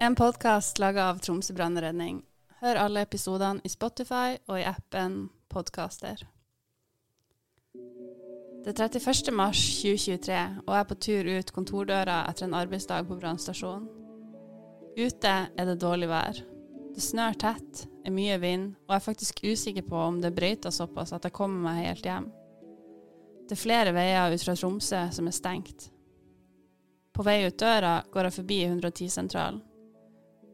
En podkast laga av Tromsø brannredning. Hør alle episodene i Spotify og i appen Podkaster. Det er 31. mars 2023, og jeg er på tur ut kontordøra etter en arbeidsdag på brannstasjonen. Ute er det dårlig vær. Det snør tett, er mye vind, og jeg er faktisk usikker på om det brøyter såpass at jeg kommer meg helt hjem. Det er flere veier ut fra Tromsø som er stengt. På vei ut døra går jeg forbi 110-sentralen.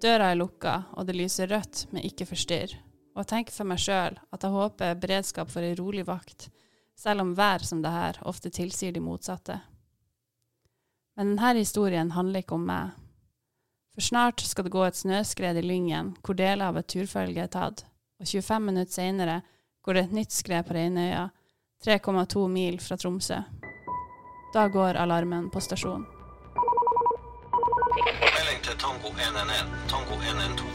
Døra er lukka, og det lyser rødt men ikke forstyrr. Og jeg tenker for meg sjøl at jeg håper beredskap for ei rolig vakt, selv om vær som det her ofte tilsier de motsatte. Men denne historien handler ikke om meg. For snart skal det gå et snøskred i Lyngen, hvor deler av et turfølge er tatt, og 25 minutter seinere går det et nytt skred på Reinøya, 3,2 mil fra Tromsø. Da går alarmen på stasjonen. Melding til Tango 111, Tango 112.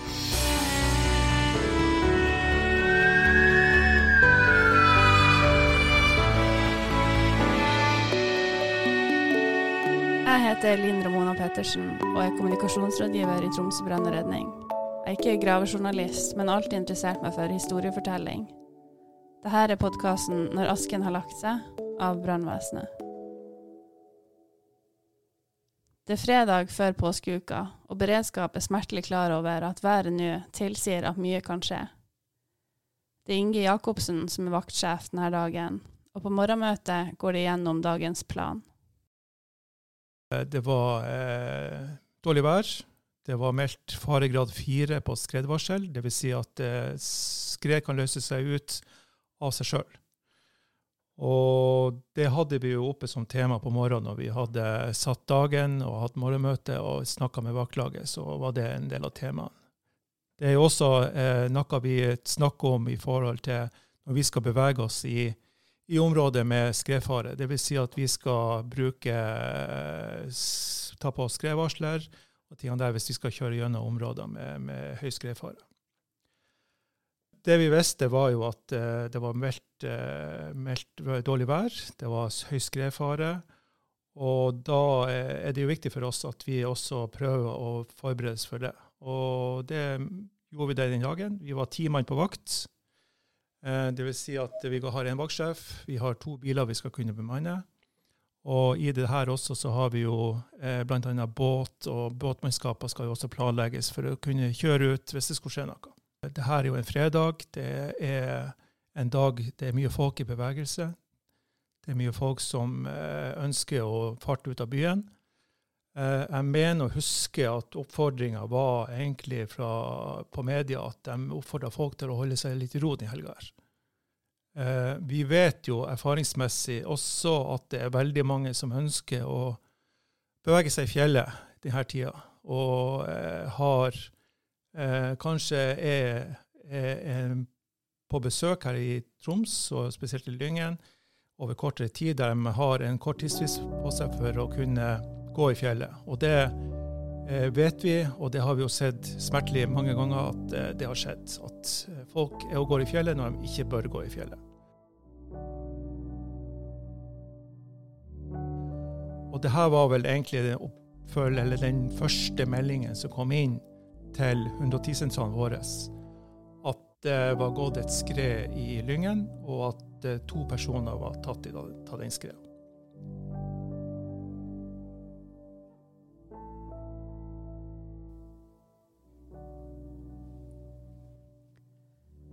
Jeg heter Linn Ramona Pettersen og er kommunikasjonsrådgiver i Tromsø brann og redning. Jeg er ikke gravejournalist, men alltid interessert meg for historiefortelling. Dette er podkasten 'Når asken har lagt seg' av brannvesenet. Det er fredag før påskeuka, og beredskap er smertelig klar over at været nå tilsier at mye kan skje. Det er Inge Jacobsen som er vaktsjef denne dagen, og på morgenmøtet går de gjennom dagens plan. Eh, Det var eh, dårlig vær. Det var meldt faregrad fire på skredvarsel. Dvs. Si at eh, skred kan løse seg ut av seg sjøl. Og det hadde vi jo oppe som tema på morgenen når vi hadde satt dagen og hatt morgenmøte og snakka med vaktlaget, så var det en del av temaene. Det er jo også eh, noe vi snakker om i forhold til når vi skal bevege oss i, i området med skredfare. Dvs. Si at vi skal bruke eh, ta på oss skredvarsler og tingene der hvis vi skal kjøre gjennom områder med, med høy skredfare. Det vi visste, var jo at eh, det var meldt, eh, meldt dårlig vær, det var høy skredfare. Og da eh, er det jo viktig for oss at vi også prøver å forberede oss for det. Og det gjorde vi det den dagen. Vi var ti mann på vakt. Det vil si at vi har en vaktsjef, vi har to biler vi skal kunne bemanne. Og i det her også så har vi jo eh, bl.a. båt, og båtmannskaper skal jo også planlegges for å kunne kjøre ut hvis det skulle skje noe. Det her er jo en fredag. Det er en dag det er mye folk i bevegelse. Det er mye folk som eh, ønsker å farte ut av byen. Eh, jeg mener å huske at oppfordringa var egentlig fra, på media at de oppfordra folk til å holde seg litt i ro den helga. Eh, vi vet jo erfaringsmessig også at det er veldig mange som ønsker å bevege seg i fjellet denne tida, og har eh, kanskje er, er, er på besøk her i Troms, og spesielt i Lyngen, over kortere tid, der de har en kort tidsfrist på seg for å kunne gå i fjellet. Og det eh, vet vi, og det har vi jo sett smertelig mange ganger at eh, det har skjedd. At eh, folk er og går i fjellet når de ikke bør gå i fjellet. Og det her var vel egentlig den, oppfølge, den første meldingen som kom inn til 110-sentralen vår. At det var gått et skred i Lyngen, og at eh, to personer var tatt i den skredet.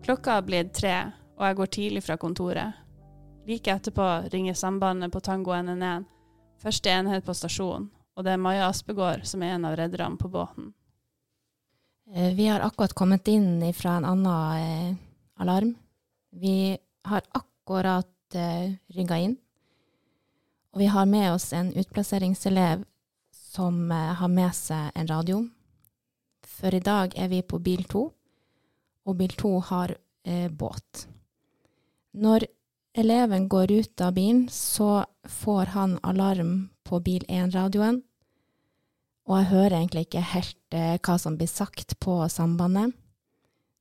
Klokka har blitt tre, og jeg går tidlig fra kontoret. Like etterpå ringer sambandet på Tango NN1, første enhet på stasjonen, og det er Maja Aspegård som er en av redderne på båten. Eh, Vi har akkurat kommet inn fra en annen eh, alarm. Vi har akkurat eh, rygga inn. Og vi har med oss en utplasseringselev som har med seg en radio. For i dag er vi på bil to, og bil to har eh, båt. Når eleven går ut av bilen, så får han alarm på bil 1-radioen. Og jeg hører egentlig ikke helt eh, hva som blir sagt på sambandet.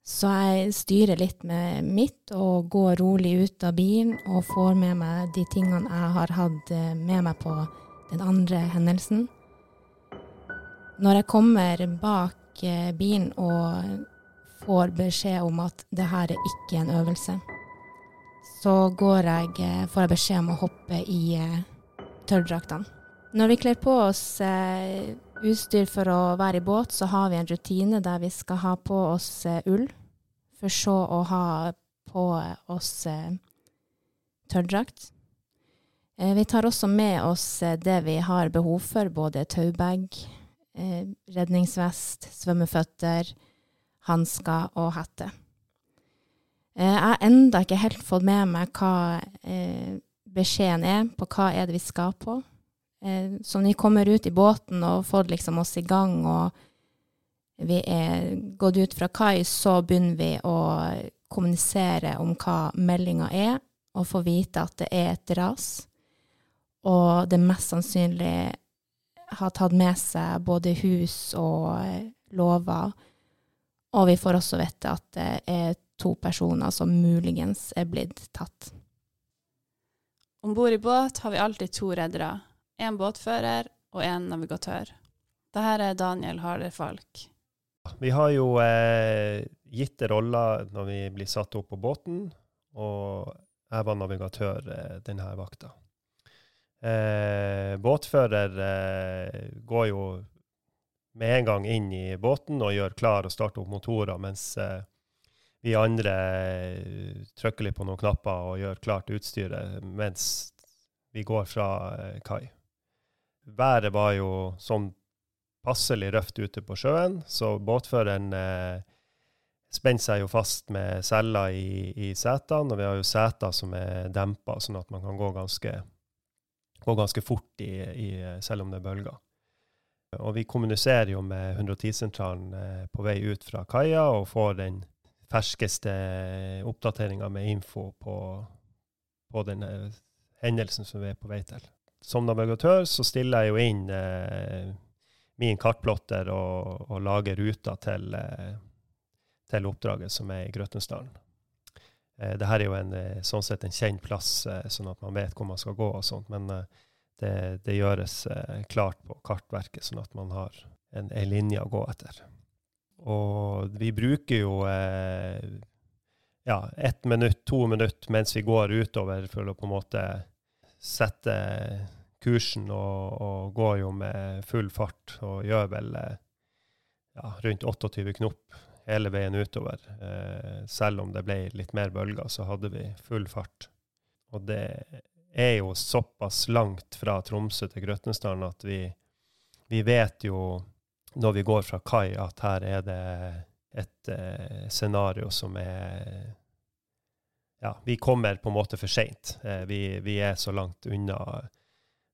Så jeg styrer litt med mitt og går rolig ut av bilen og får med meg de tingene jeg har hatt eh, med meg på den andre hendelsen. Når jeg kommer bak eh, bilen og får beskjed om at det her er ikke en øvelse, så jeg, eh, får jeg beskjed om å hoppe i tørrdraktene. Når vi kler på oss eh, utstyr for å være i båt, så har vi en rutine der vi skal ha på oss eh, ull, for så å ha på oss eh, tørrdrakt. Eh, vi tar også med oss eh, det vi har behov for, både taubag, eh, redningsvest, svømmeføtter, hansker og hette. Eh, jeg har enda ikke helt fått med meg hva eh, beskjeden er på hva er det vi skal på. Eh, når vi kommer ut i båten og får liksom oss i gang, og vi er gått ut fra kai, så begynner vi å kommunisere om hva meldinga er, og få vite at det er et ras. Og det mest sannsynlig har tatt med seg både hus og eh, låver. Og vi får også vite at det er to personer som muligens er blitt tatt. Om bord i båt har vi alltid to reddere. En båtfører og en navigatør. Dette er Daniel Harder Falk. Vi har jo eh, gitte roller når vi blir satt opp på båten, og jeg var navigatør eh, denne vakta. Eh, båtfører eh, går jo med en gang inn i båten og gjør klar og starter opp motorer, mens eh, vi andre eh, trykker litt på noen knapper og gjør klart utstyret mens vi går fra kai. Været var jo sånn passelig røft ute på sjøen, så båtføreren eh, spenner seg jo fast med seller i, i setene, og vi har jo seter som er dempa, sånn at man kan gå ganske, gå ganske fort i, i, selv om det er bølger. Og vi kommuniserer jo med 110-sentralen eh, på vei ut fra kaia og får den ferskeste oppdateringa med info på, på den eh, hendelsen som vi er på vei til. Som navigatør så stiller jeg jo inn eh, min kartplotter og, og lager ruta til, eh, til oppdraget som er i Grøtnesdalen. Eh, Dette er jo en, eh, sånn sett en kjent plass, eh, sånn at man vet hvor man skal gå og sånt, men eh, det, det gjøres klart på kartverket, sånn at man har en, en linje å gå etter. Og vi bruker jo ja, ett minutt, to minutt mens vi går utover for å på en måte sette kursen og, og går jo med full fart og gjør vel eh, ja, rundt 28 knop hele veien utover. Eh, selv om det ble litt mer bølger, så hadde vi full fart. Og det er jo såpass langt fra Tromsø til Grøtnesdalen at vi, vi vet jo når vi går fra kai, at her er det et eh, scenario som er Ja, vi kommer på en måte for seint. Eh, vi, vi er så langt unna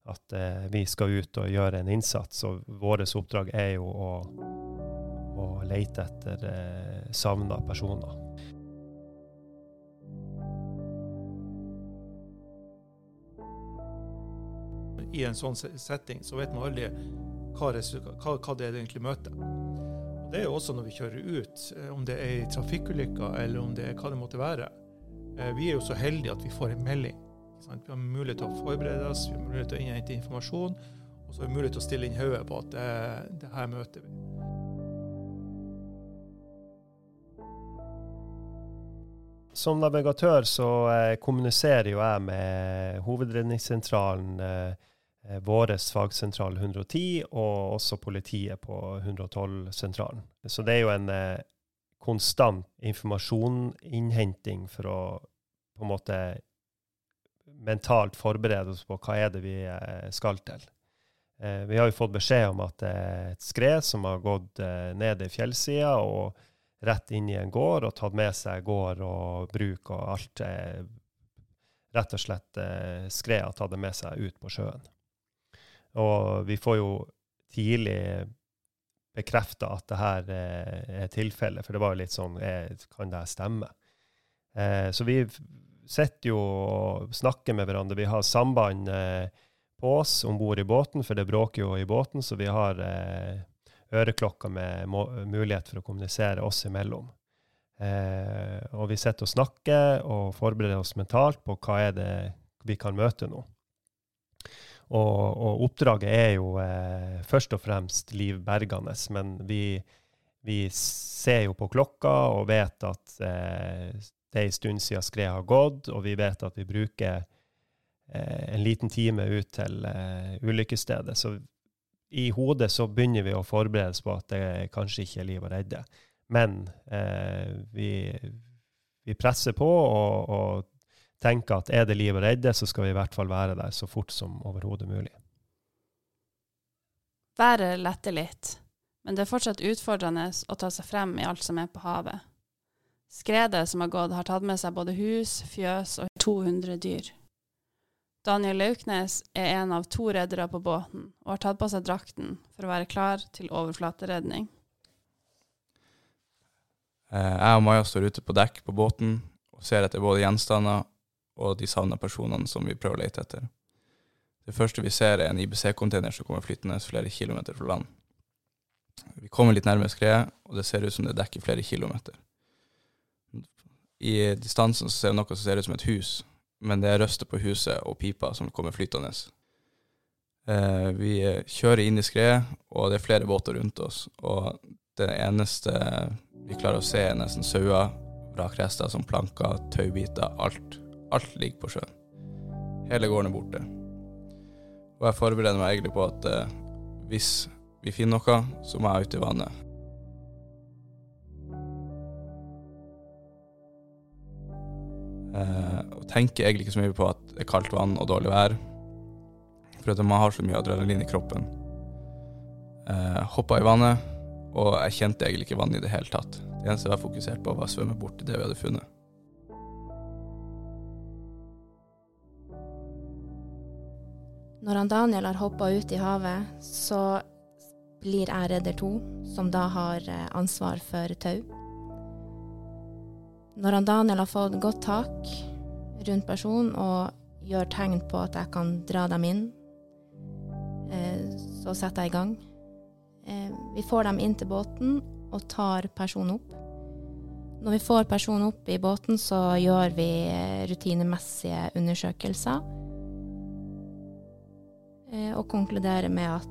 at eh, vi skal ut og gjøre en innsats. Og vårt oppdrag er jo å, å lete etter eh, savna personer. I en sånn setting så vet man aldri hva, hva, hva det er det egentlig møter. Og det er jo også når vi kjører ut, eh, om det er trafikkulykker eller om det er hva det måtte være. Eh, Vi er jo så heldige at vi får en melding. Sant? Vi har mulighet til å forberede oss, vi har mulighet til å innhente informasjon, og så har vi mulighet til å stille inn hodet på at det, det her møter vi. Som navigatør så eh, kommuniserer jo jeg med Hovedredningssentralen, eh, eh, vår fagsentral 110, og også politiet på 112-sentralen. Så det er jo en eh, konstant informasjoninnhenting for å på en måte mentalt forberede oss på hva er det vi eh, skal til. Eh, vi har jo fått beskjed om at det er et skred som har gått eh, ned i fjellsida, og rett inn i en gård og tatt med seg gård og bruk og alt. Eh, rett og slett eh, skred har tatt det med seg ut på sjøen. Og vi får jo tidlig bekrefta at det her eh, er tilfellet, for det var jo litt sånn eh, Kan det stemme? Eh, så vi sitter jo og snakker med hverandre. Vi har samband eh, på oss om bord i båten, for det bråker jo i båten, så vi har eh, øreklokker med mulighet for å kommunisere oss imellom. Eh, og vi sitter og snakker og forbereder oss mentalt på hva er det vi kan møte nå. Og, og oppdraget er jo eh, først og fremst livbergende, men vi, vi ser jo på klokka og vet at eh, det er en stund siden skredet har gått, og vi vet at vi bruker eh, en liten time ut til eh, ulykkesstedet. Så i hodet så begynner vi å forberede oss på at det kanskje ikke er liv å redde. Men eh, vi, vi, presser på og, og, tenker at er det liv å redde, så skal vi i hvert fall være der så fort som overhodet mulig. Været letter litt, men det er fortsatt utfordrende å ta seg frem i alt som er på havet. Skredet som har gått, har tatt med seg både hus, fjøs og 200 dyr. Daniel Lauknes er en av to reddere på båten, og har tatt på seg drakten for å være klar til overflateredning. Eh, jeg og Maja står ute på dekk på båten og ser etter både gjenstander og de savna personene som vi prøver å lete etter. Det første vi ser, er en IBC-container som kommer flytende flere kilometer fra land. Vi kommer litt nærmere skredet, og det ser ut som det dekker flere kilometer. I distansen så ser vi noe som ser ut som et hus, men det er røster på huset og pipa som kommer flytende. Eh, vi kjører inn i skredet, og det er flere båter rundt oss. Og det eneste vi klarer å se, er nesten sauer, vrakrester som planker, taubiter, alt. Alt ligger på sjøen. Hele gården er borte. Og jeg forbereder meg egentlig på at eh, hvis vi finner noe, så må jeg ut i vannet. Eh, og tenker egentlig ikke så mye på at det er kaldt vann og dårlig vær. For at man har så mye adrenalin i kroppen. Eh, Hoppa i vannet, og jeg kjente egentlig ikke vann i det hele tatt. Det eneste jeg var fokusert på, var å svømme bort til det vi hadde funnet. Når han Daniel har hoppa ut i havet, så blir jeg redder to, som da har eh, ansvar for tau. Når han Daniel har fått godt tak rundt personen og gjør tegn på at jeg kan dra dem inn, eh, så setter jeg i gang. Eh, vi får dem inn til båten og tar personen opp. Når vi får personen opp i båten, så gjør vi rutinemessige undersøkelser Eh, og konkluderer med at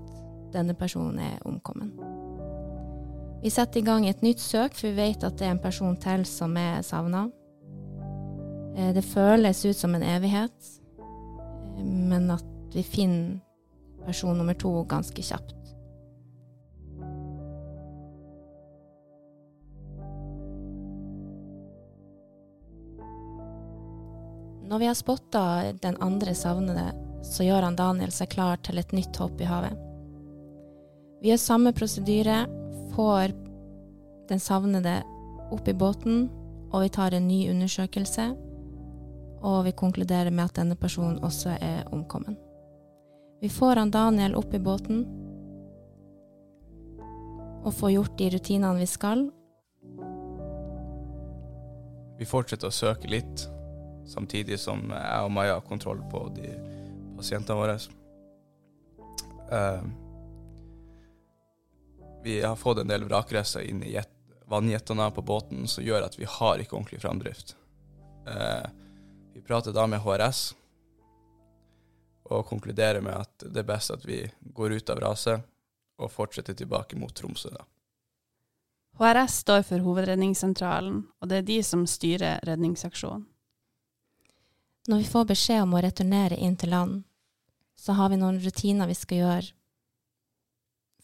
denne personen er omkommet. Vi setter i gang et nytt søk, for vi vet at det er en person til som er savna. Eh, det føles ut som en evighet, eh, men at vi finner person nummer to ganske kjapt. Når vi har spotta den andre savnede, så gjør han Daniel seg klar til et nytt hopp i havet. Vi gjør samme prosedyre, får den savnede opp i båten, og vi tar en ny undersøkelse, og vi konkluderer med at denne personen også er omkommen. Vi får han Daniel opp i båten og får gjort de rutinene vi skal. Vi fortsetter å søke litt, samtidig som jeg og Maja har kontroll på de pasientene våre. Uh, vi har fått en del vrakrester inn i vannjettene på båten som gjør at vi har ikke ordentlig framdrift. Eh, vi prater da med HRS og konkluderer med at det er best at vi går ut av raset og fortsetter tilbake mot Tromsø. da. HRS står for Hovedredningssentralen, og det er de som styrer redningsaksjonen. Når vi får beskjed om å returnere inn til land, så har vi noen rutiner vi skal gjøre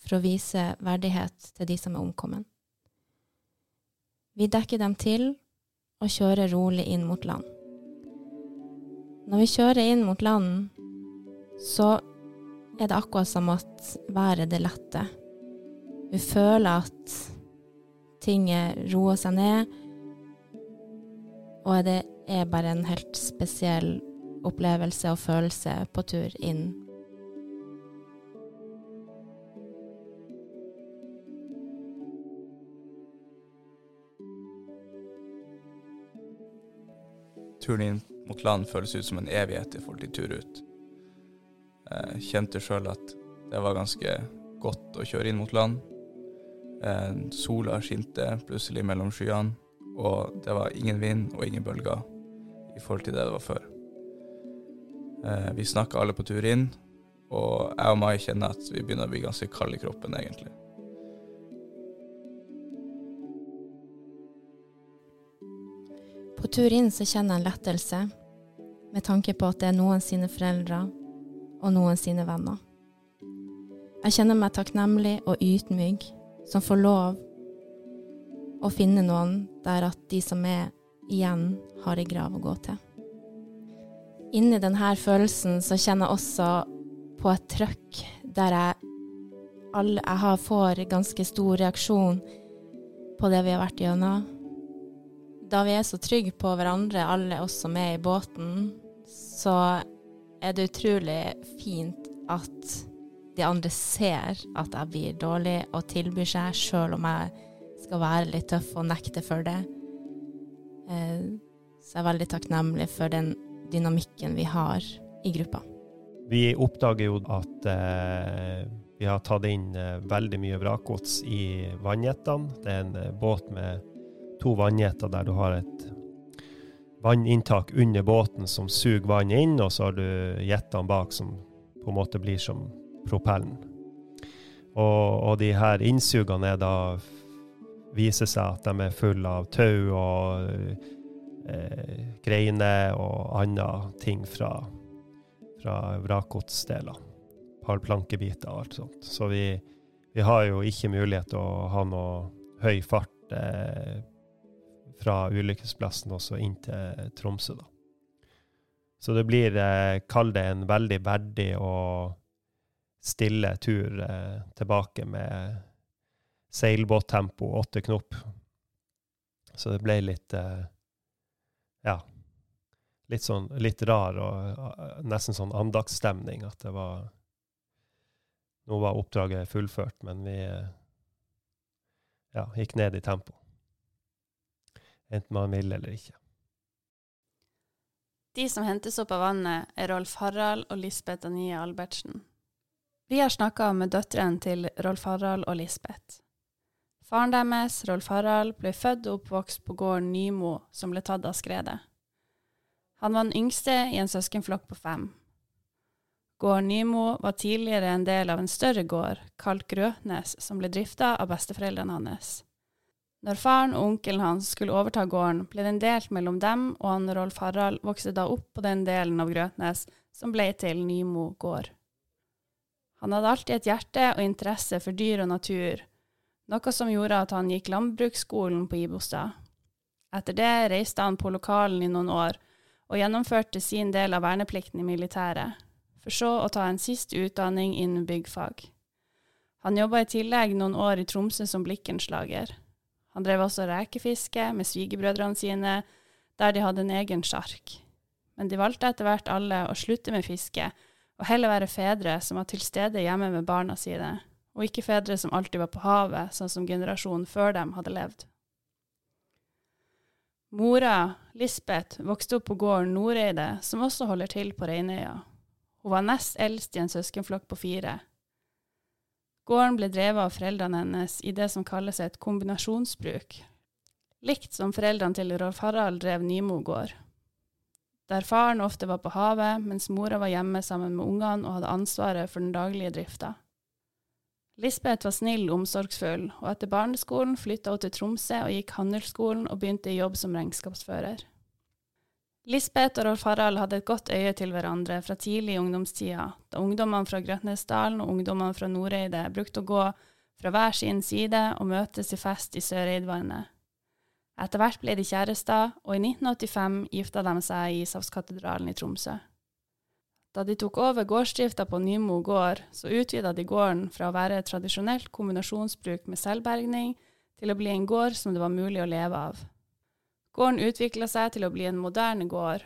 for å vise verdighet til de som er omkommet. Vi dekker dem til og kjører rolig inn mot land. Når vi kjører inn mot land, så er det akkurat som at været det letter. Vi føler at ting roer seg ned, og det er bare en helt spesiell opplevelse og følelse på tur inn. Turen inn mot land føles ut som en evighet i forhold til tur ut. Jeg kjente sjøl at det var ganske godt å kjøre inn mot land. Sola skinte plutselig mellom skyene, og det var ingen vind og ingen bølger i forhold til det det var før. Eh, vi snakka alle på tur inn, Og jeg og Mai kjenner at vi begynner å bli ganske kalde i kroppen, egentlig. På tur inn så kjenner jeg en lettelse, med tanke på at det er noen sine foreldre og noen sine venner. Jeg kjenner meg takknemlig og ydmyk som får lov å finne noen der at de som er igjen, har ei grav å gå til. Inni denne følelsen så kjenner jeg også på et trøkk der jeg, alle, jeg får ganske stor reaksjon på det vi har vært gjennom. Da vi er så trygge på hverandre, alle oss som er i båten, så er det utrolig fint at de andre ser at jeg blir dårlig og tilbyr seg, sjøl om jeg skal være litt tøff og nekte for det. Eh, så jeg er veldig takknemlig for den dynamikken vi har i gruppa. Vi oppdager jo at eh, vi har tatt inn eh, veldig mye vrakgods i vannjettene. Det er en eh, båt med to vannjeter der du har et vanninntak under båten som suger vann inn, og så har du jetene bak som på en måte blir som propellen. Og, og de her innsugene er da viser seg at de er fulle av tau og eh, greiner og andre ting fra, fra vrakgodsdeler. Parplankebiter og alt sånt. Så vi, vi, har jo ikke mulighet til å ha noe høy fart eh, fra ulykkesplassen også inn til Tromsø, da. Så det blir, eh, kall det en veldig verdig og stille tur eh, tilbake med seilbåttempo, åtte knop. Så det ble litt eh, Ja. Litt sånn litt rar og uh, nesten sånn andaktsstemning. At det var Nå var oppdraget fullført, men vi eh, ja, gikk ned i tempo. Enten man vil eller ikke. De som hentes opp av vannet, er Rolf Harald og Lisbeth Anie Albertsen. Vi har snakka med døtrene til Rolf Harald og Lisbeth. Faren deres, Rolf Harald, ble født og oppvokst på gården Nymo, som ble tatt av skredet. Han var den yngste i en søskenflokk på fem. Gården Nymo var tidligere en del av en større gård, kalt Grøtnes, som ble drifta av besteforeldrene hans. Når faren og onkelen hans skulle overta gården, ble den delt mellom dem, og han Rolf Harald vokste da opp på den delen av Grøtnes som ble til Nymo gård. Han hadde alltid et hjerte og interesse for dyr og natur, noe som gjorde at han gikk landbruksskolen på Ibostad. Etter det reiste han på lokalen i noen år, og gjennomførte sin del av verneplikten i militæret, for så å ta en siste utdanning innen byggfag. Han jobba i tillegg noen år i Tromsø som blikkenslager. Han drev også rekefiske med svigerbrødrene sine, der de hadde en egen sjark. Men de valgte etter hvert alle å slutte med fiske, og heller være fedre som var til stede hjemme med barna sine, og ikke fedre som alltid var på havet, sånn som generasjonen før dem hadde levd. Mora, Lisbeth, vokste opp på gården Noreide, som også holder til på Reinøya. Hun var nest eldst i en søskenflokk på fire. Gården ble drevet av foreldrene hennes i det som kalles et kombinasjonsbruk, likt som foreldrene til Rolf Harald drev Nymo gård. Der faren ofte var på havet, mens mora var hjemme sammen med ungene og hadde ansvaret for den daglige drifta. Lisbeth var snill og omsorgsfull, og etter barneskolen flytta hun til Tromsø og gikk handelsskolen og begynte i jobb som regnskapsfører. Lisbeth og Rolf Harald hadde et godt øye til hverandre fra tidlig i ungdomstida, da ungdommene fra Grøtnesdalen og ungdommene fra Noreide brukte å gå fra hver sin side og møtes i fest i Søreidvannet. Etter hvert ble de kjærester, og i 1985 gifta de seg i Ishavskatedralen i Tromsø. Da de tok over gårdsdrifta på Nymo gård, så utvida de gården fra å være et tradisjonelt kombinasjonsbruk med selvbergning, til å bli en gård som det var mulig å leve av. Gården utvikla seg til å bli en moderne gård,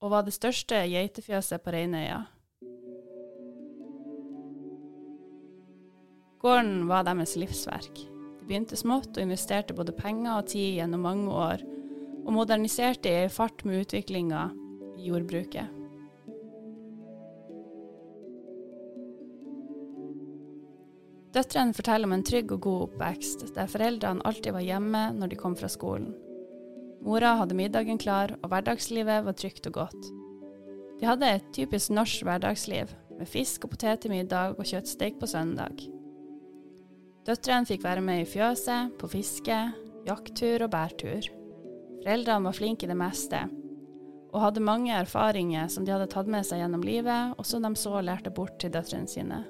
og var det største geitefjøset på Reinøya. Gården var deres livsverk. De begynte smått og investerte både penger og tid gjennom mange år, og moderniserte i fart med utviklinga i jordbruket. Døtrene forteller om en trygg og god oppvekst, der foreldrene alltid var hjemme når de kom fra skolen. Mora hadde middagen klar, og hverdagslivet var trygt og godt. De hadde et typisk norsk hverdagsliv, med fisk og potet til middag og kjøttsteik på søndag. Døtrene fikk være med i fjøset, på fiske, jakttur og bærtur. Foreldrene var flinke i det meste, og hadde mange erfaringer som de hadde tatt med seg gjennom livet, og som de så lærte bort til døtrene sine.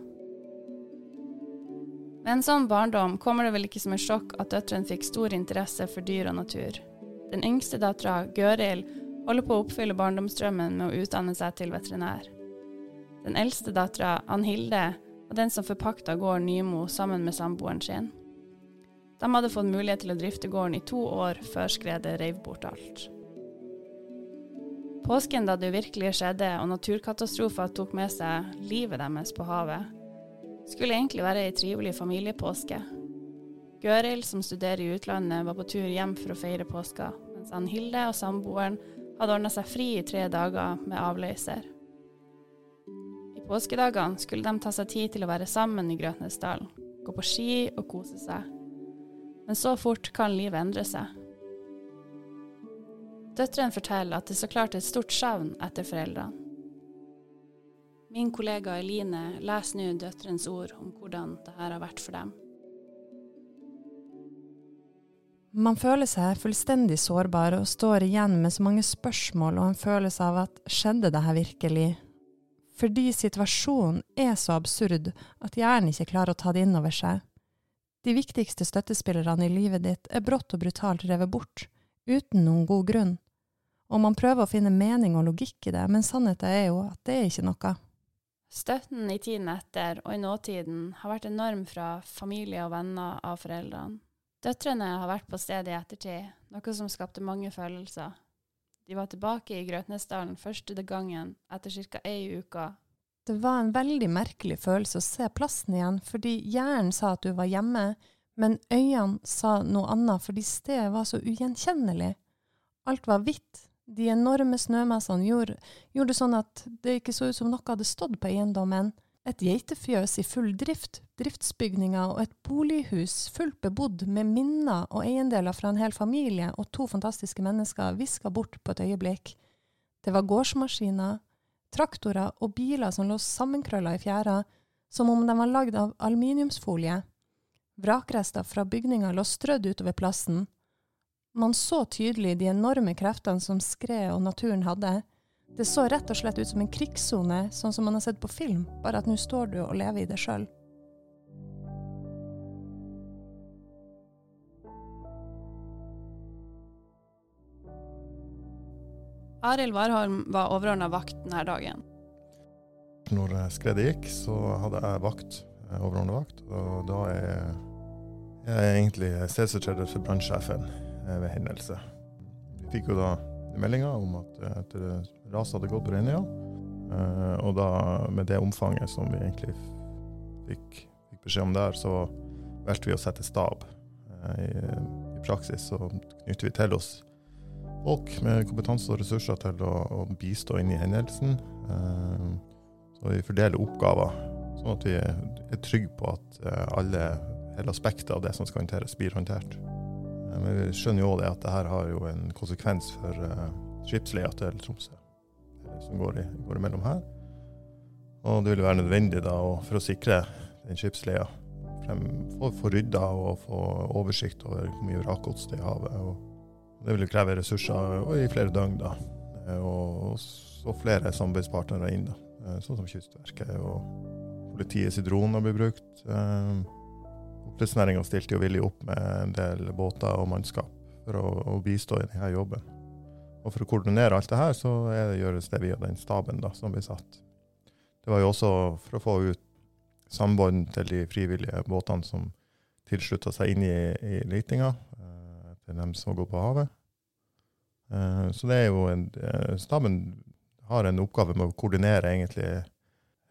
Med en sånn barndom kommer det vel ikke som et sjokk at døtrene fikk stor interesse for dyr og natur. Den yngste dattera, Gøril, holder på å oppfylle barndomsdrømmen med å utdanne seg til veterinær. Den eldste dattera, Ann Hilde, var den som forpakta gården Nymo sammen med samboeren sin. De hadde fått mulighet til å drifte gården i to år før skredet reiv bort alt. Påsken da det virkelig skjedde og naturkatastrofer tok med seg livet deres på havet, skulle egentlig være ei trivelig familiepåske. Gøril, som studerer i utlandet, var på tur hjem for å feire påska, mens Ann Hilde og samboeren hadde ordna seg fri i tre dager med avløser. I påskedagene skulle de ta seg tid til å være sammen i Grøtnesdalen, gå på ski og kose seg. Men så fort kan livet endre seg. Døtrene forteller at det så klart er et stort savn etter foreldrene. Min kollega Eline leser nå døtrenes ord om hvordan det her har vært for dem. Man føler seg fullstendig sårbar og står igjen med så mange spørsmål og en følelse av at skjedde det her virkelig? Fordi situasjonen er så absurd at hjernen ikke klarer å ta det inn over seg. De viktigste støttespillerne i livet ditt er brått og brutalt revet bort, uten noen god grunn. Og man prøver å finne mening og logikk i det, men sannheten er jo at det er ikke noe. Støtten i tiden etter og i nåtiden har vært enorm fra familie og venner av foreldrene. Døtrene har vært på stedet i ettertid, noe som skapte mange følelser. De var tilbake i Grøtnesdalen første gangen etter ca. ei uke. Det var en veldig merkelig følelse å se plassen igjen, fordi hjernen sa at du var hjemme, men øynene sa noe annet fordi stedet var så ugjenkjennelig. Alt var hvitt, de enorme snømassene gjorde, gjorde sånn at det ikke så ut som noe hadde stått på eiendommen. Et geitefjøs i full drift, driftsbygninger og et bolighus fullt bebodd med minner og eiendeler fra en hel familie og to fantastiske mennesker viska bort på et øyeblikk. Det var gårdsmaskiner, traktorer og biler som lå sammenkrølla i fjæra, som om de var lagd av aluminiumsfolie. Vrakrester fra bygninger lå strødd utover plassen, man så tydelig de enorme kreftene som skredet og naturen hadde. Det så rett og slett ut som en krigssone, sånn som man har sett på film, bare at nå står du og lever i det sjøl. Arild Warholm var overordna vakt denne dagen. Når skredet gikk, så hadde jeg vakt, eh, overordna vakt, og da er jeg egentlig stedfortreder for brannsjefen eh, ved hendelse. Vi fikk jo da meldinga om at eh, et ras hadde gått på Reinøya, og da med det omfanget som vi egentlig fikk, fikk beskjed om der, så valgte vi å sette stab. I, I, praksis så knytter vi til oss folk med kompetanse og ressurser til å, å bistå inn i hendelsen. Så vi fordeler oppgaver, sånn at vi er trygge på at alle, hele aspektet av det som skal håndteres, blir håndtert. Men vi skjønner jo òg at det her har jo en konsekvens for uh, skipsleia til Tromsø, som går, i, går imellom her. Og det vil være nødvendig da, for å sikre den skipsleia, få, få rydda og få oversikt over hvor mye vrakgods det er i havet. Og det vil kreve ressurser i flere døgn, da. Og så flere samarbeidspartnere inn, da. sånn som Kystverket og politiets droner blir brukt. Oppdrettsnæringa stilte jo villig opp med en del båter og mannskap for å, å bistå i denne jobben. Og for å koordinere alt det her, så det, gjøres det via den staben da, som blir satt. Det var jo også for å få ut sambånd til de frivillige båtene som tilslutta seg inn i, i letinga, eh, til dem som går på havet. Eh, så det er jo en, eh, Staben har en oppgave med å koordinere egentlig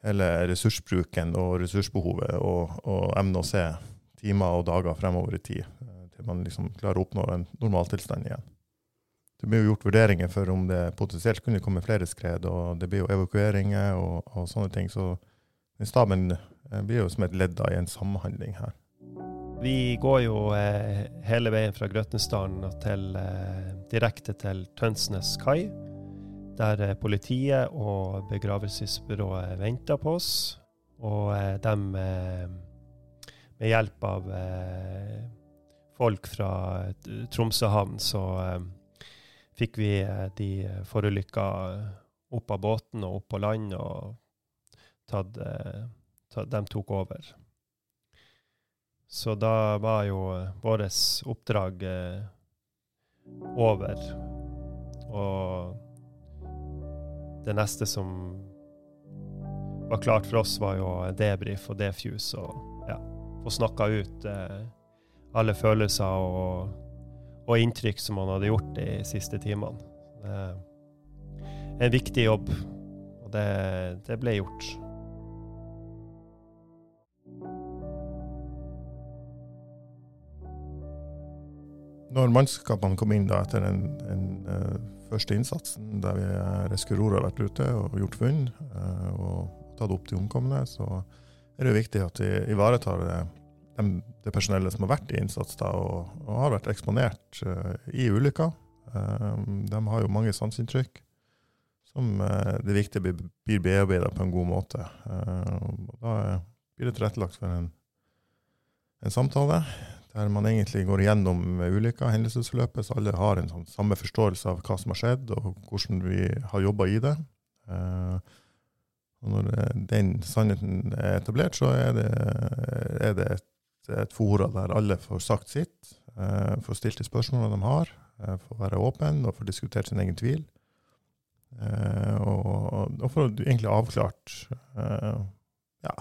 hele ressursbruken og ressursbehovet, og, og evne å se timer og dager fremover i tid, eh, til man liksom klarer å oppnå en normaltilstand igjen. Det blir jo gjort vurderinger for om det potensielt kunne komme flere skred, og det blir jo evakueringer og, og sånne ting. Så staben eh, blir jo som et ledd i en samhandling her. Vi går jo eh, hele veien fra Grøtnesdalen til, eh, direkte til Tønsnes kai. der eh, politiet og begravelsesbyrået venter på oss. Og de, med hjelp av folk fra Tromsø havn, så fikk vi de forulykka opp av båten og opp på land, og tatt, tatt, de tok over. Så da var jo vårt oppdrag over. Og det neste som var klart for oss, var jo debrief og defuse og få snakka ut eh, alle følelser og, og, inntrykk som man hadde gjort de siste timene. En viktig jobb, og det, det ble gjort. Når mannskapene kom inn da etter den, uh, første innsatsen, der vi uh, Reskuror har vært ute og gjort funn uh, og tatt opp de omkomne, så er det viktig at vi ivaretar det, de, det personellet som har vært i innsats da, og, og har vært eksponert uh, i ulykka. de har jo mange sanseinntrykk som det er viktig blir, bearbeida på en god måte. da blir det tilrettelagt for en, en samtale der man egentlig går gjennom ulykka, hendelsesforløpet, så alle har en sånn samme forståelse av hva som har skjedd, og hvordan vi har jobba i det. Uh, og når den sannheten er etablert, så er det, er det et, et, fora der alle får sagt sitt, eh, får stilt de spørsmålene de har, eh, får være åpen og får diskutert sin egen tvil. Og, og, for å egentlig avklart ja,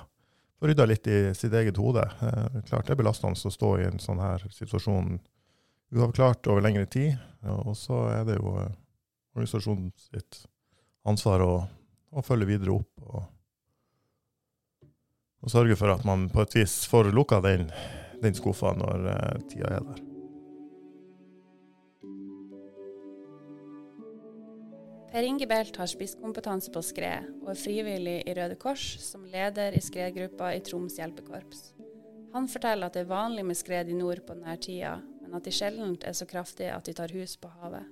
får rydda litt i sitt eget hode. Eh, klart det er belastende å stå i en sånn her situasjon uavklart over lengre tid. Og så er det jo eh, organisasjonen sitt ansvar å, å følge videre opp og, og, sørge for at man på et vis får lukka den, den skuffa når eh, tida er der. Per Inge Belt har spisskompetanse på skred, og er frivillig i Røde Kors som leder i skredgruppa i Troms hjelpekorps. Han forteller at det er vanlig med skred i nord på denne tida, men at de sjelden er så kraftige at de tar hus på havet.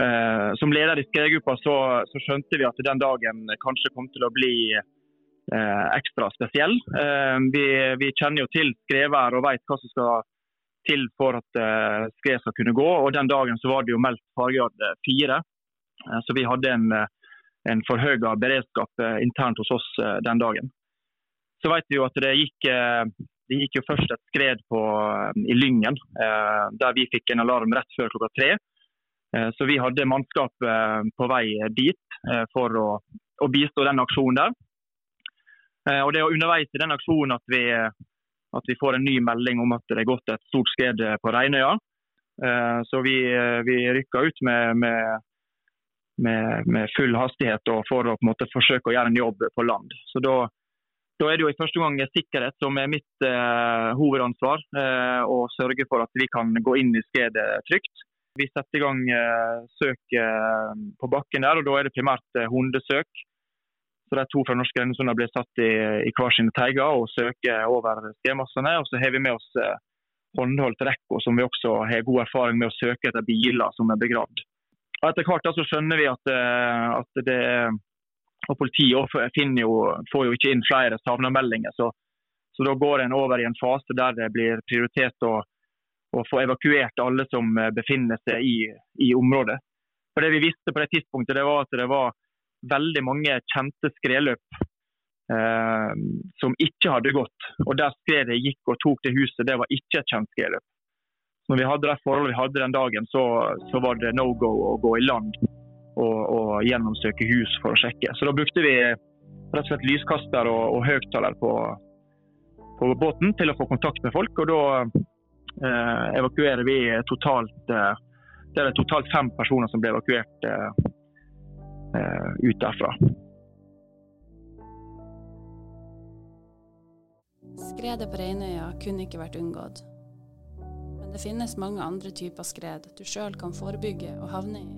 Eh, som leder i skredgruppa så, så, skjønte vi at den dagen kanskje kom til å bli eh, ekstra spesiell. Eh, vi, vi, kjenner jo til skredvær og vet hva som skal til for at eh, skred skal kunne gå. og Den dagen så var det jo meldt faregrad fire. Eh, så vi hadde en, eh, en forhøya beredskap eh, internt hos oss den dagen. Så vet vi jo at det gikk, det gikk jo først et skred på, i Lyngen, der vi fikk en alarm rett før klokka tre. Så vi hadde mannskap på vei dit for å, å bistå den aksjonen der. Og Det er underveis i den aksjonen at vi, at vi, får en ny melding om at det er gått et stort skred på Reinøya. Så vi, vi rykka ut med, med med, med, full hastighet for å måte forsøke å gjøre en jobb på land. Så da, da er det jo i første gang sikkerhet som er mitt eh, hovedansvar. Eh, å sørge for at vi kan gå inn i skredet trygt. Vi setter i gang eh, søk eh, på bakken der, og da er det primært eh, hundesøk. Så De to fra norske har blir satt i, i hver sine teiger og søker over skredmassene. Og så har vi med oss håndholdt rekko, som vi også har god erfaring med å søke etter biler som er begravd. Og Etter hvert så skjønner vi at, at det og Politiet jo, får jo ikke inn flere savnermeldinger. Så, så, da går en over i en fase der det blir prioritet å, å få evakuert alle som eh, befinner seg i, i, området. For Det vi visste på det tidspunktet, det var at det var veldig mange kjente skredløp eh, som ikke hadde gått. Og Der skredet gikk og tok det huset, det var ikke et kjent skredløp når vi hadde det forholdet vi hadde den dagen, så, så var det no go å gå i land og, og, gjennomsøke hus for å sjekke. Så da brukte vi rett og slett lyskaster og, og høyttaler på, på, båten til å få kontakt med folk. Og da evakuerer vi totalt eh, Det er totalt fem personer som ble evakuert eh, eh ut derfra. Skredet på Reinøya kunne ikke vært unngått. Men Det finnes mange andre typer skred du sjøl kan forebygge og havne i.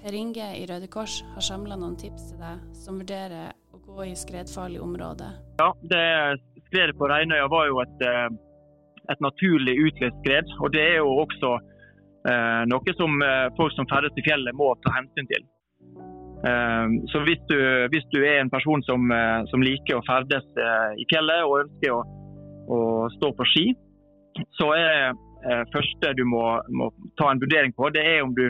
Per Inge i Røde Kors har samla noen tips til deg som vurderer å gå i skredfarlig område. Ja, det Skredet på Reinøya var jo et, eh, et naturlig utløst skred. Og det er jo også eh, noe som eh, folk som ferdes i fjellet må ta hensyn til. Eh, så hvis du, hvis du er en person som, eh, som liker å ferdes eh, i fjellet og ønsker å, å stå på ski, så er eh, første du må, må ta en vurdering på, det er om du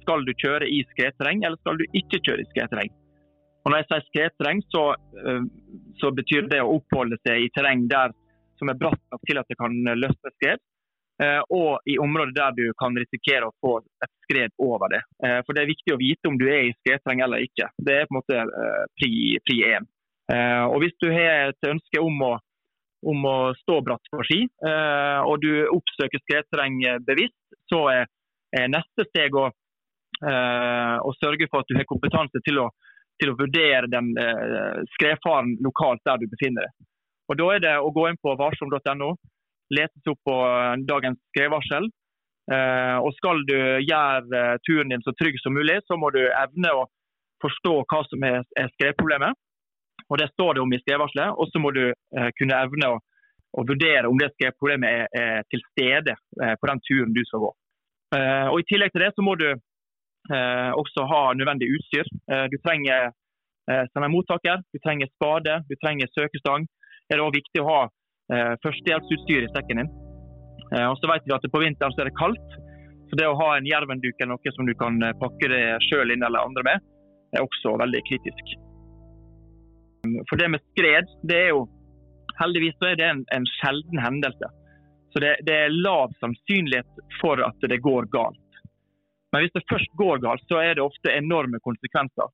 skal du kjøre i skredterreng eller skal du ikke kjøre i skredterreng. Og når jeg sier skredterreng, så, så betyr det å oppholde seg i terreng der som er bratt nok til at det kan løsne skred, eh, og i områder der du kan risikere å få et skred over det. Eh, For det er viktig å vite om du er i skredterreng eller ikke. Det er på en måte eh, pri, én. Og hvis du har et ønske om å, om å stå bratt på ski, og du oppsøker skredterreng bevisst, så er, neste steg å, å sørge for at du har kompetanse til å, til å vurdere den eh, skredfaren lokalt der du befinner deg. Og Da er det å gå inn på varsom.no, lete opp på eh, dagens skredvarsel. Eh, og Skal du gjøre eh, turen din så trygg som mulig, så må du evne å forstå hva som er, skredproblemet. Og Det står det om i skredvarselet. Og så må du kunne evne å, å vurdere om det skredproblemet er, er til stede på den turen du skal gå. Og I tillegg til det så må du også ha nødvendig utstyr. Du trenger eh, mottaker, du trenger spade, du trenger søkestang. Det er også viktig å ha eh, førstehjelpsutstyr i sekken din. Eh, og så vet vi at På vinteren så er det kaldt, så det å ha en jervenduk eller noe som du kan eh, pakke det sjøl inn eller andre med, er også veldig kritisk. For det med skred, det er jo heldigvis så er det en, en sjelden hendelse. Så det, det er lav sannsynlighet for at det går galt. Men hvis det først går galt, så er det ofte enorme konsekvenser.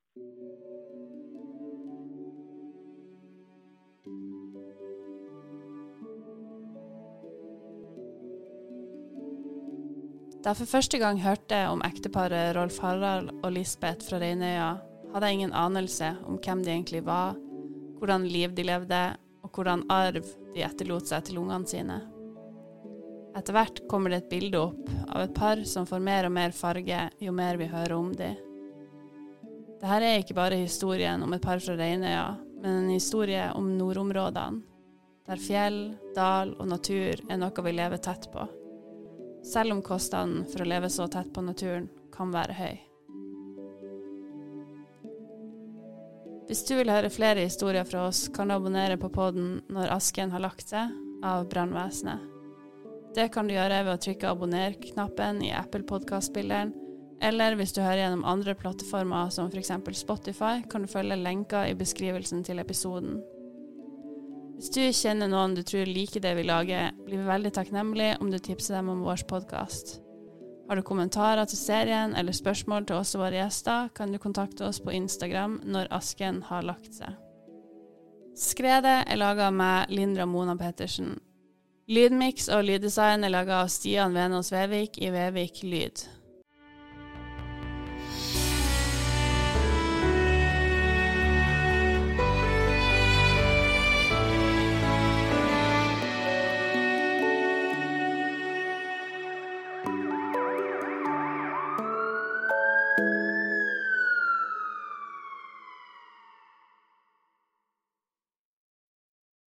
Da jeg for første gang hørte om ekteparet Rolf Harald og Lisbeth fra Reinøya, hadde jeg ingen anelse om hvem de egentlig var, hvordan liv de levde, og hvordan arv de etterlot seg til ungene sine. Etter hvert kommer det et bilde opp av et par som får mer og mer farge jo mer vi hører om dem. Dette er ikke bare historien om et par fra Reinøya, men en historie om nordområdene, der fjell, dal og natur er noe vi lever tett på selv om kostnaden for å leve så tett på naturen kan være høy. Hvis du vil høre flere historier fra oss, kan du abonnere på podden Når asken har lagt seg, av brannvesenet. Det kan du gjøre ved å trykke abonner-knappen i Apple podkast-spilleren, eller hvis du hører gjennom andre plattformer som f.eks. Spotify, kan du følge lenka i beskrivelsen til episoden. Hvis du kjenner noen du tror liker det vi lager, blir vi veldig takknemlige om du tipser dem om vår podkast. Har du kommentarer til serien eller spørsmål til oss og våre gjester, kan du kontakte oss på Instagram når asken har lagt seg. Skredet er laga av meg, Lindra Mona Pettersen. Lydmiks og lyddesign er laga av Stian Venås Vevik i Vevik Lyd.